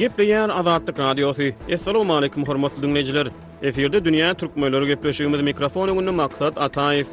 Gepleýär Azatlyk Radiosy. Assalamualaikum hormatly dinleýjiler. Efirde dünýä türkmenleri gepleşigimiz mikrofon öňünde Maksat Ataýew.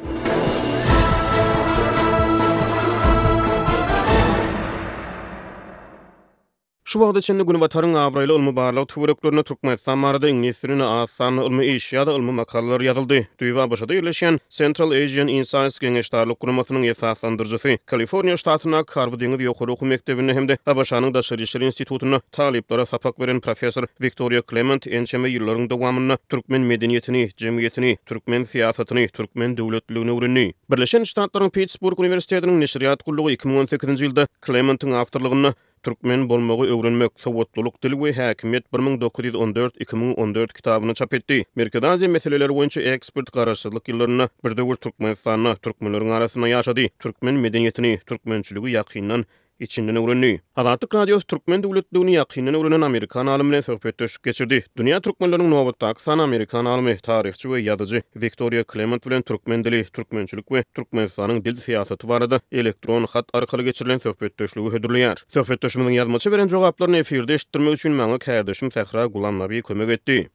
Şu wagta çenli Günbataryň abraýly ylmy-barlag töwereklerinde Türkmenistan barada iňlis dilinde az sanly ylmy iş ýa-da ylmy makalalar ýazyldy. Düýbi ABŞ-da ýerleşýän Central Asian Insights geňeşdarlyk guramasynyň esaslandyryjysy, Kaliforniýa ştatyndaky Harby deňiz ýokary okuw mekdebinde hem-de ABŞ-nyň Daşary işler institutynda talyplara sapak beren professor Wiktoriýa Klement ençeme ýyllaryň dowamynda türkmen medeniýetini, jemgyýetini, türkmen syýasatyny, türkmen döwletliligini öwrendi. Birleşen Ştatlaryň Pittsburg uniwersitetiniň neşirýat gullugy iki müň on sekizinji ýylda Klementiň awtorlygynda Türkmen bolmagy öwrenmek, sowatlylyk, dil we häkimiýet bir müň dokuz ýüz on dört, iki müň on dört kitabyny çap etdi. Merkezi Aziýa meseleleri boýunça ekspert garaşsyzlyk ýyllarynda bir döwür Türkmenistanda, türkmenleriň arasynda ýaşady, türkmen medeniýetini, türkmençiligi ýakyndan, içinden öwrendi. Azatlyk Radiosy türkmen döwletliligini ýakyndan öwrenen amerikan alym bilen söhbetdeşlik geçirdi. Dünýä türkmenleriniň nobatdaky sany amerikan alymy, taryhçy we ýazyjy. Wiktoriýa Klement bilen türkmen dili, türkmençilik we Türkmenistanyň dil syýasaty barada elektron hat arkaly geçirilen söhbetdeşligi hödürleýär. Söhbetdeşimiziň ýazmaça beren jogaplaryny efirde eşitdirmek üçin maňa kärdeşim Sähra Gulamnabi kömek etdi.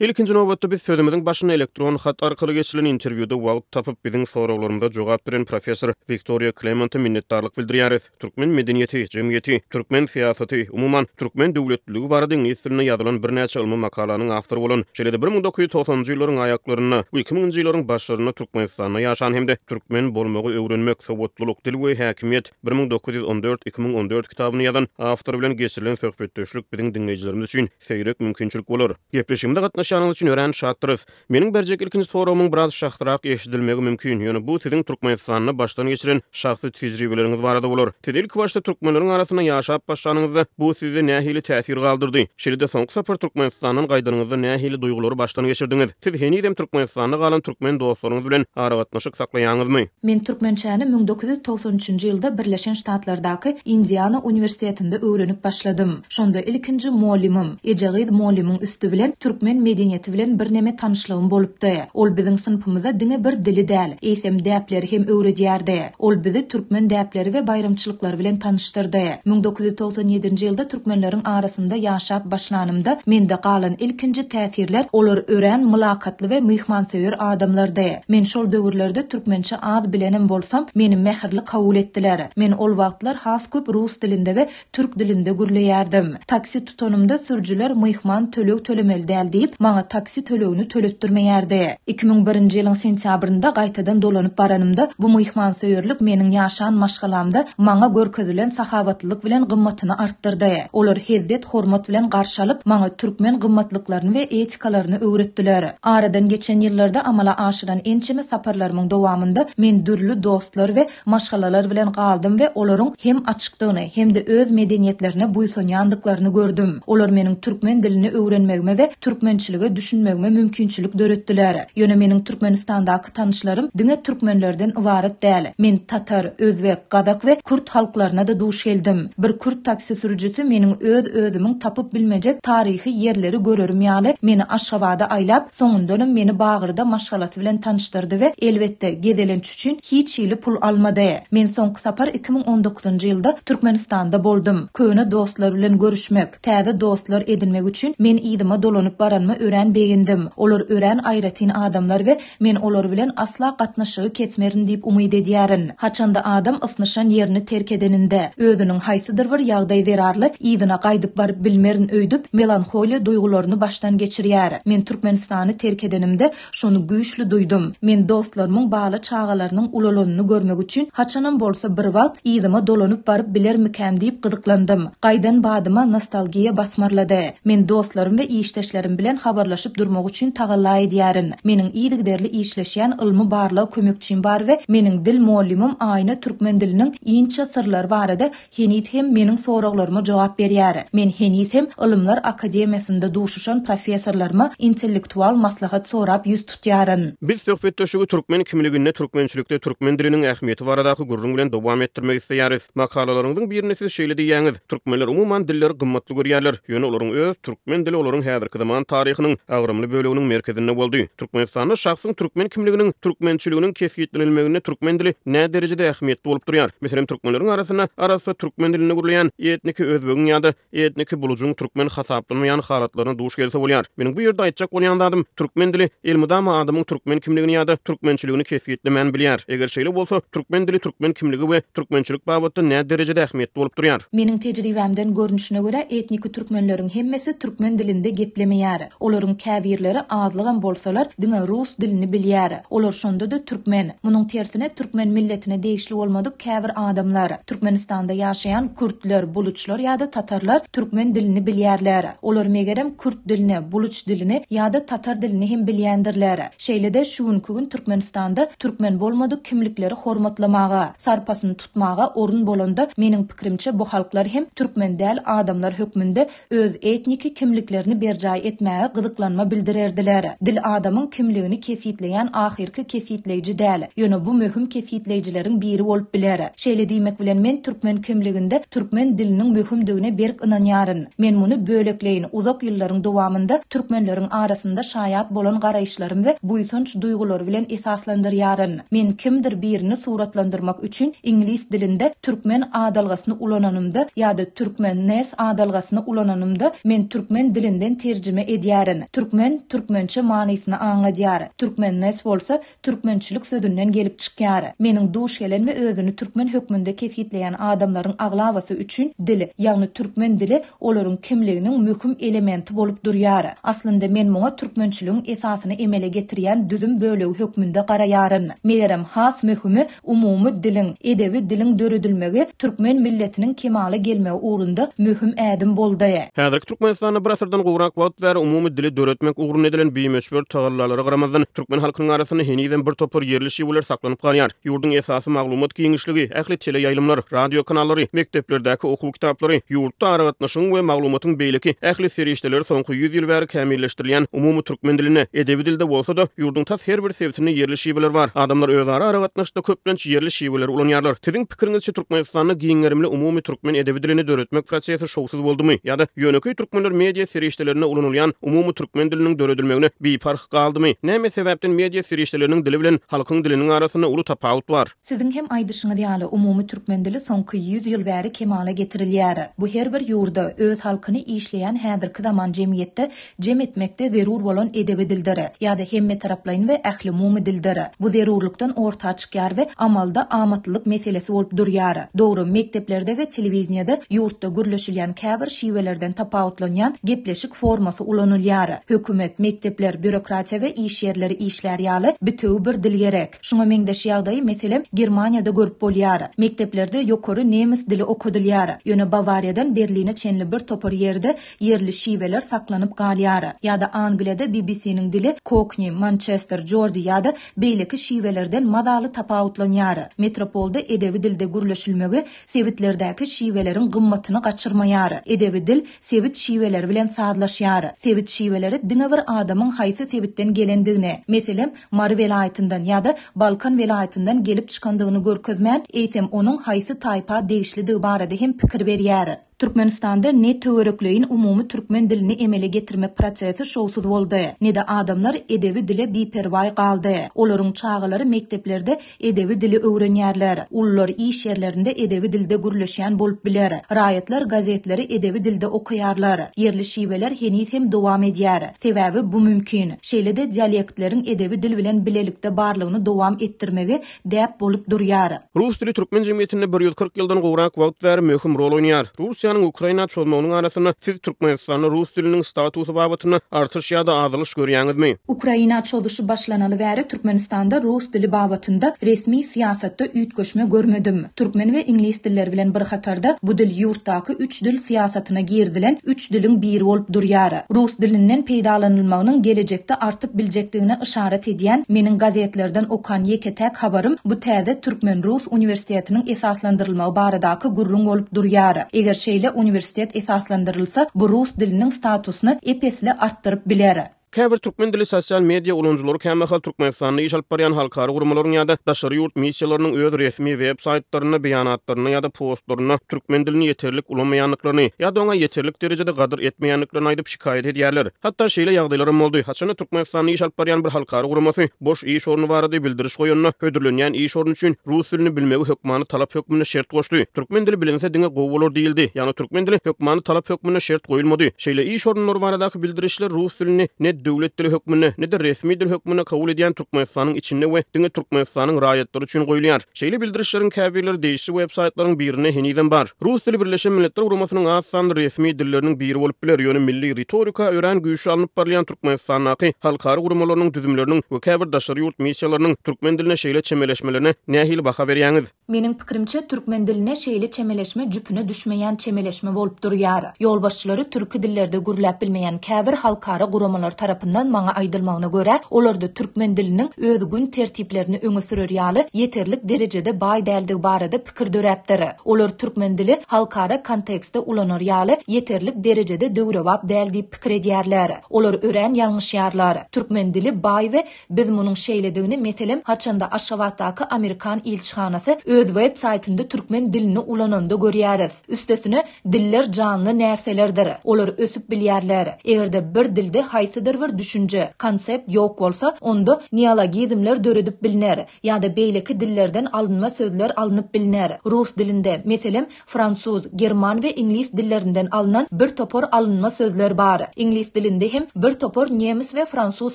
Ilkinji nobatda biz sözümiziň başyny elektron hat arkaly geçirilen interwýuda wagt tapyp, biziň soraglarymyza jogap beren professor Wiktoriýa Klemente minnetdarlyk bildirýäris. türkmen medeniýeti, jemgyýeti, türkmen syýasaty, umuman, türkmen döwletliligi barada iňlis dilinde ýazylan birnäçe ylmy makalanyň awtory bolan, şeýle-de bir müň dokuz ýüz togsanjy ýyllaryň aýaklarynda we iki müňünji ýyllaryň başlarynda Türkmenistanda ýaşan hem-de Türkmen bolmagy öwrenmek, sowatlylyk, dil we häkimiýet, bir müň dokuz ýüz on dört, iki müň on dört kitabyny ýazan awtor bilen geçirilen söhbetdeşlik biziň diňleýjilerimiz üçin seýrek mümkinçilik bolar. Gepleşigimize gatnaşýanyňyz üçin örän şatdyrys. Meniň berjek ilkinji soragymyň biraz şahsyrak eşidilmegi mümkin, ýöne bu siziň Türkmenistanda başdan geçiren şahsy tejribeleriňiz barada bolar. Siz ilkibaşda türkmenleriň arasynda ýaşap başlanyňyzda, bu sizde nähili täsir galdyrdy? Şeýle-de soňky sapar Türkmenistandan gaýdanyňyzda nähili duýgulary başdan geçirdiňiz? Siz henizem Türkmenistanda galan türkmen dostlaryňyz bilen aragatnaşyk saklaýaňyzmy? Men türkmençäni müň dokuz ýüz togsan üçünji ýylda Birleşen Ştatlardaky Indiana uniwersitetinde öwrenip başladym. Şonda ilkinji mugallymym, ejegyz mugallymyň üsti bilen türkmen medeniýeti bilen birneme tanyşlygym bolupdy. Ol biziň synpymyza diňe bir dili däl, eýsem däpleri hem öwredýärdi. Ol bizi türkmen däpleri we baýramçylyklary bilen tanyşdyrdy. Müň dokuz ýüz togsan ýedinji ýylda türkmenleriň arasynda ýaşap başlanymda mende galan ilkinji täsirler olar örän mylakatly we myhmansöýer adamlardy. Men şol döwürlerde türkmençe az bilenem bolsam, meni mähirli kabul etdiler. Men ol wagtlar has köp rus dilinde we Türk dilinde gürleýärdim. Taksi tutanymda sürüjiler myhman töleg tölemeli däl diýip, maňa taksi tölegini töletdirmeýärdi. Iki müň birinji ýylyň sentýabrynda gaýtadan dolanyp baranymda bu myhmansöýerlik meniň ýaşan maşgalamda maňa görkezilen sahawatlylyk bilen gymmatyny artdyrdy. Olar hezzet-hormat bilen garşy alyp, maňa türkmen gymmatlyklaryny we etikalaryny öwretdiler. Aradan geçen ýyllarda amala aşyran ençeme saparlarymyň dowamynda men dürli dostlar we. Maşgalalar bilen galdym we olaryň hem açykdygyny, hem-de öz medeniýetlerine buýsanýandyklaryny gördüm. Olar meniň türkmen dilini öwrenmegime we türkmençilige düşünmegime mümkinçilik döretdiler. Ýöne meniň Türkmenistandaky tanyşlarym diňe türkmenlerden ybarat däl. Men tatar, özbek, gazak we kürt halklaryna-da duş geldim. Bir kürt taksi sürüjisi meniň öz-özümiň tapyp bilmejek taryhy ýerleri görerim ýaly, meni Aşgabada aýlap, Soňundanam meni Bagyrda maşgalasy bilen tanyşdyrdy we, elbetde, gezelenç üçin hiç hili pul almady. Men soňky sapar iki müň on dokuzynjy ýylda Türkmenistanda boldum. Köne dostlar bilen görüşmek, täze dostlar edinmek üçin men yzyma dolanyp baranyma örän begendim. Olar örän aýratyn adamlar we men olar bilen asla gatnaşygy kesmerin diýip umyt edýärin. Haçanda adam ysnyşan ýerini terk edeninde, özüniň haýsydyr bir ýagdaý zerarly yzyna gaýdyp baryp bilmerin öýdüp, melanholiýa duýgularyny başdan geçirýär. Men Türkmenistany terk edenimde, şony güýçli duýdum. Men dostlarymyň bala-çagalarynyň ulalanyny görmek üçin haçanam bolsa bir wagt yzyma dolanyp baryp bilermikäm diýip gyzyklandym. Gaýdan badyma nostalgiýa basmarlady. Men dostlarym we işdeşlerim bilen habarlaşyp çykyp durmak üçin tagalla edýärin. Meniň yzygiderli işleşýän ylmy-barlag kömekçim bar we meniň dil mugallymym Aýna türkmen diliniň inçe syrlary barada heniz hem meniň soraglaryma jogap berýär. Men heniz hem Ylymlar akademiýasynda duşuşan professorlaryma intellektual maslahat sorap ýüz tutýaryn. Biz söhbetdeşigi türkmen kimliginde türkmençilikde türkmen diliniň ähmiýeti baradaky gürrüň bilen dowam etdirmek isleýäris. Makalalaryňyzyň birinde siz şeýle diýýäňiz, Türkmenler umuman dilleri gymmatly görýärler, ýöne olaryň öz türkmen dili olaryň häzirki zaman taryhynyň agramly böleginiň merkezinde boldy. Türkmenistanda şahsyň türkmen kimliginiň, türkmençiliginiň kesgitlenilmeginde türkmen dili näderejede ähmiýetli bolup durýar? Meselem, türkmenleriň arasynda arassa türkmen dilinde gürleýän etniki özbegiň ýa-da etniki bulujyň türkmen hasaplanmaýan halatlaryna duş gelse bolýar. Meniň bu ýerde aýtjak bolýan zadym, türkmen dili, Elmydama adamyň türkmen kimligini ýa-da türkmençiligini kesgitlemän bilýär. Eger şeýle bolsa, türkmen dili türkmen kimligi we türkmençilik babatda nä derejede ähmiýetli bolup durýar? Meniň tejribämden görnüşine görä, etniki türkmenleriň hemmesi türkmen dilinde geplemeýär. Olaryň käbirleri azlygam bolsalar, diňe rus dilini bilýär. Olar şonda-da türkmen. Munuň tersine, türkmen milletine degişli bolmadyk käbir adamlar, Türkmenistanda ýaşaýan kürtler, buluçlar ýa-da tatarlar türkmen dilini bilýärler. Olar, megerem, kürt dilini, buluç, türkmençe dilini ýa-da tatar dilini hem bilýändirler. Şeýle-de şu günki gün Türkmenistanda türkmen bolmadyk kimlikleri hormatlamaga, sarpasyny tutmaga orun bolanda, meniň pikirimçe bu halklar hem türkmen däl adamlar hökmünde öz etniki kimliklerini berjaý etmäge gyzyklanma bildirerdiler. Dil adamyň kimligini kesgitleýän ahyrky kesgitleýji däl, ýöne bu möhüm kesgitleýjileriň biri bolup biler. Şeýle diýmek bilen men türkmen kimliginde türkmen diliniň möhümdigine berk ynanýaryn. Men muny bölekleýin, uzak ýyllaryň dowamynda türkmenleriň arasynda şaýat bolan garaýyşlarym we buýsanç duýgulary bilen esaslandyrýaryn. Men kimdir birini suratlandyrmak üçin iňlis dilinde türkmen adalgasyny ulananymda ýa-da türkmen, nes, adalgasyny ulananymda, men türkmen dilinden terjime edýärin. Türkmen, türkmençe manysyny aňladýar. Türkmen, nes, bolsa, Türkmençilik sözünden gelip çykýar. Meniň duş gelen we özüni türkmen hökmünde kesgitleýän adamlaryň aglabasy üçin dil, ýagny türkmen dili olaryň kimliginiň möhüm elementi bolup durýar. Aslynda men muňa türkmençiligiň esasyny emele getirýän düzüm bölegi hökmünde garaýaryn. Megerem, has möhümi, Umumy diliň, edebi diliň döredilmegi türkmen milletiniň kemala gelmegi ugrunda möhüm ädim boldy. Häzirki Türkmenistanda bir asyrdan gowrak wagt bäri umumy dili döretmek ugrunda edilen bimöçber tagallalara garamazdan, türkmen halkynyň arasynda henizem bir topar ýerli şiweler saklanyp galýar. Ýurduň esasy maglumat giňişligi, ähli teleýaýlymlar, radiokanallary, mekdeplerdäki okuw kitaplary, ýurtda aragatnaşygyň we maglumatyň beýleki ähli serişdeleri soňky ýüz ýyl bäri kämilleşdirilýän umumy türkmen dilinde, edebi dilde bolsa-da, ýurduň tas her bir sebitinde ýerli Şiweler bar. Adamlar özara aragatnaşykda köplenç ýerli şiweleri ulanýarlar. Siziň pikiriňizçe Türkmenistanda giň gerimli umumy türkmen edebi dilini döretmek prosesi şowsuz boldumy? Ýa-da ýönekeý türkmenler media serişdelerinde ulanylýan umumy türkmen diliniň döredilmegine biparh galdymy? Näme sebäpden media serişdeleriniň dili bilen halkyň diliniň arasynda uly tapawut bar? Siziň hem aýdyşyňyz ýaly, umumy türkmen dili soňky ýüz ýyl bäri kemala getirilýär. Bu her bir ýurda, öz halkyny işleýän häzirki zaman jemgyýetde jem etmekde zerur bolan edebi dildir, ýa-da hemmetaraplaýyn we ählumumy dildir. Bu zerurlykdan orta çykýar we amalda amatlylyk meselesi bolup durýar. Dogry, mekdeplerde we telewideniýede ýurtda gürleşilýän käbir şiwelerden tapawutlanýan gepleşik formasy ulanylýar. Hökümet, mekdepler, býurokratiýa we iş ýerleri işlär ýaly bitewi bir dil gerek. Şuňa meňzeş ýagdaýy, meselem, Germaniýada görüp bolýar. Mekdeplerde ýokary nemes dili okadylýar, ýöne Bawariýadan Berline çenli bir topar ýerde ýerli şiweler saklanyp galýar. Ýa-da Angliýada BBC-niň dili kokni, mançester, jordi ýa-da beýleki şiwelerden mazaly tapawutlanýar. Metropolda edebi dilde gürleşilmegi sebitlerdäki şiweleriň gymmatyny gaçyrmaýar. Edebi dil sebit şiweleri bilen sazlaşýar. Sebit şiweleri diňe bir adamyň haýsy sebitden gelendigini, meselem, Mary welaýatyndan ýa-da Balkan welaýatyndan gelip çykandygyny görkezmän, eýsem onuň haýsy taýpa degişlidigi barada hem pikir berýär. Türkmenistanda ne töwerekleýin umumy türkmen dilini emele getirmek prosesi şowsuz boldy, ne-de adamlar edebi dile biperwaý galdy. Olaryň çagalary mekdeplerde Edebi dili öwrenýärler. Ulular iş ýerlerinde edebi dilde gürleşýän bolup biler. Raýatlar gazetleri edebi dilde okaýarlar. Ýerli şiweler heniz hem dowam edýär. Sebäbi bu mümkin. Şeýle-de dialektleriň edebi dil bilen bilelikde barlygyny dowam etdirmegi däp bolup durýar. Rus dili türkmen jemgyýetinde bir ýüz kyrk ýyldan gowrak wagt bäri möhüm rol oýnaýar. Russiýanyň Ukraina çozmagynyň arasynda siz Türkmenistanda rus diliniň statusy babatynda artyş ýa-da azalyş görýäňizmi? Ukraina çozuşy başlanaly bäri Türkmenistanda rus dili babatynda resmi syýasatda üýtgeşme görmedim. Türkmen we iňlis dilleri bilen bir hatarda bu dil ýurtdaky üç dil syýasatyna girizilen üç diliň biri bolup durýar. Rus dilinden peýdalanylmagynyň gelejekde artyp biljekdigine yşarat edýän meniň gazetlerden okan ýeke-täk habarym bu täze türkmen-rus uniwersitetiniň esaslandyrylmagy baradaky gürrüň bolup durýar. Eger şeýle uniwersitet esaslandyrylsa, bu rus diliniň statusyny ep-esli artdyryp biler. Käbir türkmen dilli sosial media ulanyjylary kämahal Türkmenistanda iş alyp barýan halkara guramalaryň ýa-da daşary ýurt missiýalarynyň öz resmi web saýtlarynda, beýanatlarynda ýa-da postlarynda türkmen dilini ýeterlik ulanmaýandyklaryny ýa-da oňa ýeterlik derejede gadyr etmeýändiklerini aýdyp şikaýat edýärler. Hatda şeýle ýagdaýlaram boldy, haçanda Türkmenistanda iş alyp barýan bir halkara guramasy boş iş orny barada bildiriş goýanda, hödürlenýän iş orny üçin rus dilini bilmegi hökmany talap hökmünde şert goşdy. Türkmen dili bilinse diňe gowy bolar diýildi, ýagny, Türkmendile hökmany talap hökmünde şert goýulmady. Şeýle iş orunlary baradaky bildirişler rus dilini ne döwlet dili hökmünde, ne-de resmi dil hökmünde kabul edýän Türkmenistanyň içinde we diňe Türkmenistanyň raýatlary üçin goýulýar. Şeýle bildirişleriň käbirleri degişli websaýtlaryň birinde henizem bar. Rus dili Birleşen Milletler Guramasynyň az sanly resmi dilleriniň biri bolup biler, ýöne milli ritorika örän güýçli alnyp barylýan Türkmenistandaky halkara guramalarynyň düzümleriniň we käbir daşary ýurt missiýalarynyň türkmen diline şeýle çemeleşmelerine nähili baha berýäňiz? Meniň pikirimçe, türkmen diline şeýle çemeleşme jüpüne düşmeýän çemeleşme bolup durýar. Ýolbaşçylary türki dillerde gürläp bilmeýän käbir halkara guramalar tarapyndan maňa aýdylmagyna görä, olarda türkmen diliniň öz gün tertiplerini öňe sürer ýaly ýeterlik derejede baý däldigi barada pikir döräpdir. Olar türkmen dili halkara kontekstde ulanar ýaly ýeterlik derejede döwrebap däl diýip pikir edýärler. Olar örän ýalňyşýarlar. Türkmen dili baý we Biz munuň şeýledigini, meselem, haçanda Aşgabatdaky amerikan ilçihanasy öz web-saýtynda türkmen dilini ulananda görýäris. Üstesine, diller janly närselerdir. Olar ösüp bilýärler. Eger-de bir dilde haýsydyr bir düşünje, konsept ýok bolsa, onda neologizmler döredip bilner. Ýa-da beýleki dillerden alynma sözler alnyp bilner. Rus dilinde, meselem, Fransuz, german we iňlis dillerinden alnan bir topar alynma sözler bar. Iňlis dilinde hem bir topar nemes we fransuz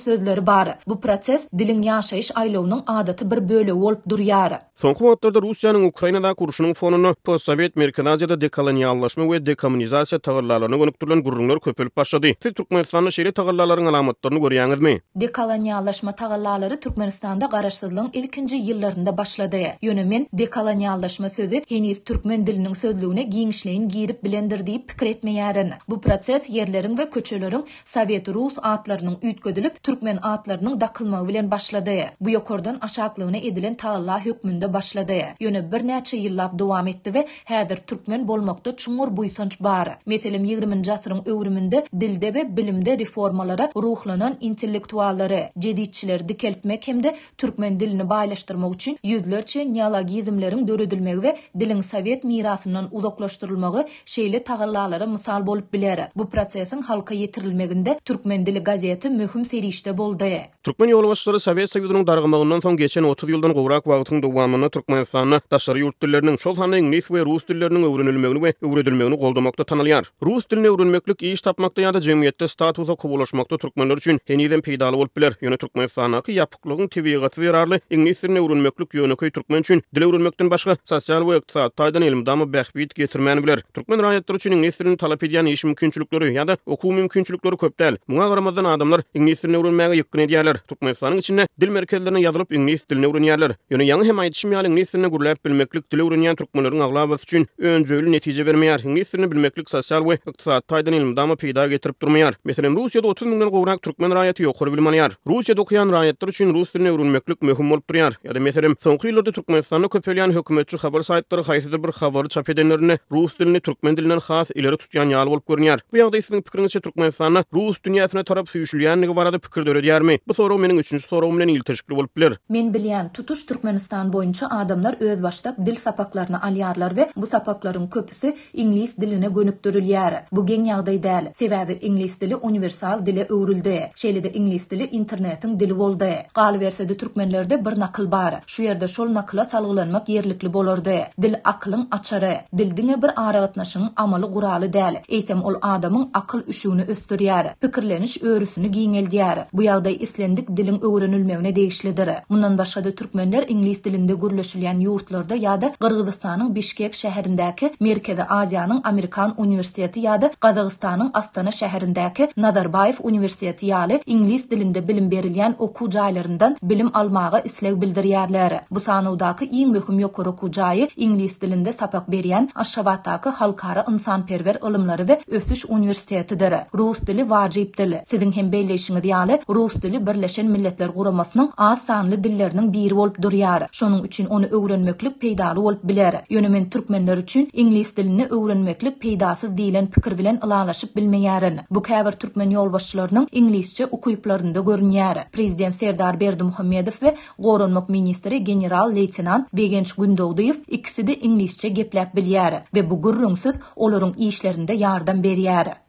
sözleri bar. Bu proses diliň ýaşaýyş aýlawynyň adaty bir bölegi bolup durýar. Soňky wagtlarda Russiýanyň Ukrainadaky urşunyň fonunda postsowet Merkezi Aziýada dekoloniallaşma we dekommunizasiýa tagallalaryna gönükdirilen gürrüňler köpelip başlady. Siz Türkmenistanda şeýle tagallalaryň alamatlaryny görýäňizmi? Dekoloniallaşma tagallalary Türkmenistanda garaşsyzlygyň ilkinji ýyllarynda başlady. Ýöne men dekoloniallaşma sözi heniz türkmen diliniň sözlügine giňişleýin girip bilendir diýip pikir etmeýärin. Bu proses ýerleriň we köçeleriň sowet rus atlarynyň üýtgedilip, türkmen atlarynyň dakylmagy bilen başlady. Bu ýokardan aşaklygyna edilen tagalla hökmünde başlady. Ýöne birnäçe ýyllap dowam etdi we Häzir türkmen bolmakda çuňňur buýsanç bar. Meselem, ýigriminji asyryň öwrüminde dilde we bilimde reformalara ruhlanan intellektuallary, jeditçileri dikeltmek hem-de türkmen dilini baýlaşdyrmak üçin ýüzlerçe neologizmleriň döredilmegi we diliň sowet mirasyndan uzaklaşdyrylmagy şeýle tagallalara mysal bolup biler. Bu prosesiň halka ýetirilmeginde Türkmen dili gazeti möhüm serişde boldy. Türkmen ýolbaşçylary Sowet Soýuzynyň dargamagyndan soň geçen otuz ýyldan gowrak wagtyň dowamynda Türkmenistanda daşary ýurt dilleriniň, şol sanda iňlis we rus dilleriniň öwrenilmegini we öwredilmegini goldamakda tanalýar. Rus dilini öwrenmeklik iş tapmakda ýa-da jemgyýetde statusa kowalaşmakda türkmenler üçin henizem peýdaly bolup biler. Ýöne Türkmenistandaky ýapyklygyň tebigaty zerarly iňlis dilini öwrenmeklik ýönekeý türkmen üçin dil öwrenmekden başga sosial we ykdysady taýdan elmydama bähbit getirmän biler. Türkmen raýatlary üçin iňlis dilini talap edýän iş mümkinçilikleri ýa-da okuw mümkinçilikleri köp däl. Muňa garamazdan, adamlar iňlis dilini öwrenmäge ýykgyn edýärler. Türkmenistanyň içinde dil merkezlerine ýazylyp, iňlis dilini öwrenýärler. Ýöne ýaňy hem aýdyşym ýaly, iňlis dilinde gürläp bilmeklik dil öwrenýän türkmenleriň aglabasy üçin önjeýli netije bermeýär. Iňlis dilini bilmeklik sosial we ykdysady taýdan elmydama peýda getirip durmaýar. Meselem, Russiýada otuz müňden gowrak türkmen raýaty ýokary bilim alýar. Russiýada okaýan raýatlar üçin rus dilini öwrenmeklik möhüm bolup durýar. Ýa-da, meselem, soňky ýyllarda Türkmenistanda köpelýän hökümetçi habar saýtlary haýsydyr bir habary çap edenlerinde rus dilini türkmen dilinden has ileri tutýan ýaly bolup görünýär. Bu ýagdaý siziň pikiriňizçe Türkmenistanda rus dünýäsine tarap süýşülýändigi barada pikir döredýärmi? Bu sorag meniň üçünji soragym bilen ilteşikli bolup biler. Men bilýän, tutuş Türkmenistan boýunça adamlar özbaşdak dil sapaklaryny alýarlar we bu sapaklaryň köpüsi iňlis diline gönükdirilýär. Bu geň ýagdaý däl, sebäbi iňlis dili uniwersal dile öwrüldi, şeýle-de iňlis dili internetiň dili boldy. Galyberse-de türkmenlerde bir nakyl bar, şu ýerde şol nakyla salgylanmak ýerlikli bolardy, Dil akylyň açary. Dil diňe bir aragatnaşygyň amaly guraly däl, eýsem ol adamyň akyl üşügini ösdürýär, pikirleniş örüsini giňeldýär. Bu ýagdaý islendik diliň öwrenilmegine degişlidir. Mundan başga-da Türkmenler iňlis dilinde gürleşilýän ýurtlarda ýa-da Gyrgyzystanyň Bişkek şäherindäki Merkezi Aziýanyň Amerikan uniwersiteti ýa-da Gazagystanyň Astana şäherindäki Nazarbaýew uniwersiteti ýaly iňlis dilinde bilim berilýän okuw jaýlaryndan bilim almaga isleg bildirýärler. Bu sanawdaky iň möhüm ýokary okuw jaýy iňlis dilinde sapak berýän Aşgabatdaky Halkara ynsanperwer ylymlary we ösüş uniwersitetidir. Rus dili wajyp dil. Siziň hem belleýşiňiz ýaly, rus dili Birleşen Milletler Guramasynyň az sanly dilleriniň biri bolup durýar. Şonuň üçin ony öwrenmeklik peýdaly bolup biler. Ýöne men türkmenler üçin iňlis dilini öwrenmeklik peýdasyz diýlen pikir bilen ylalaşyp bilmeýärin. Bu käbir türkmen ýolbaşçylarynyň iňlisçe ukyplarynda görünýär. Prezident Serdar Berdimuhamedow we Goranmak ministri general-leýtenant Begenç Gündogdyýew ikisi-de iňlisçe gepläp bilýär we bu gürrüňsiz olaryň işlerinde ýardam berýär.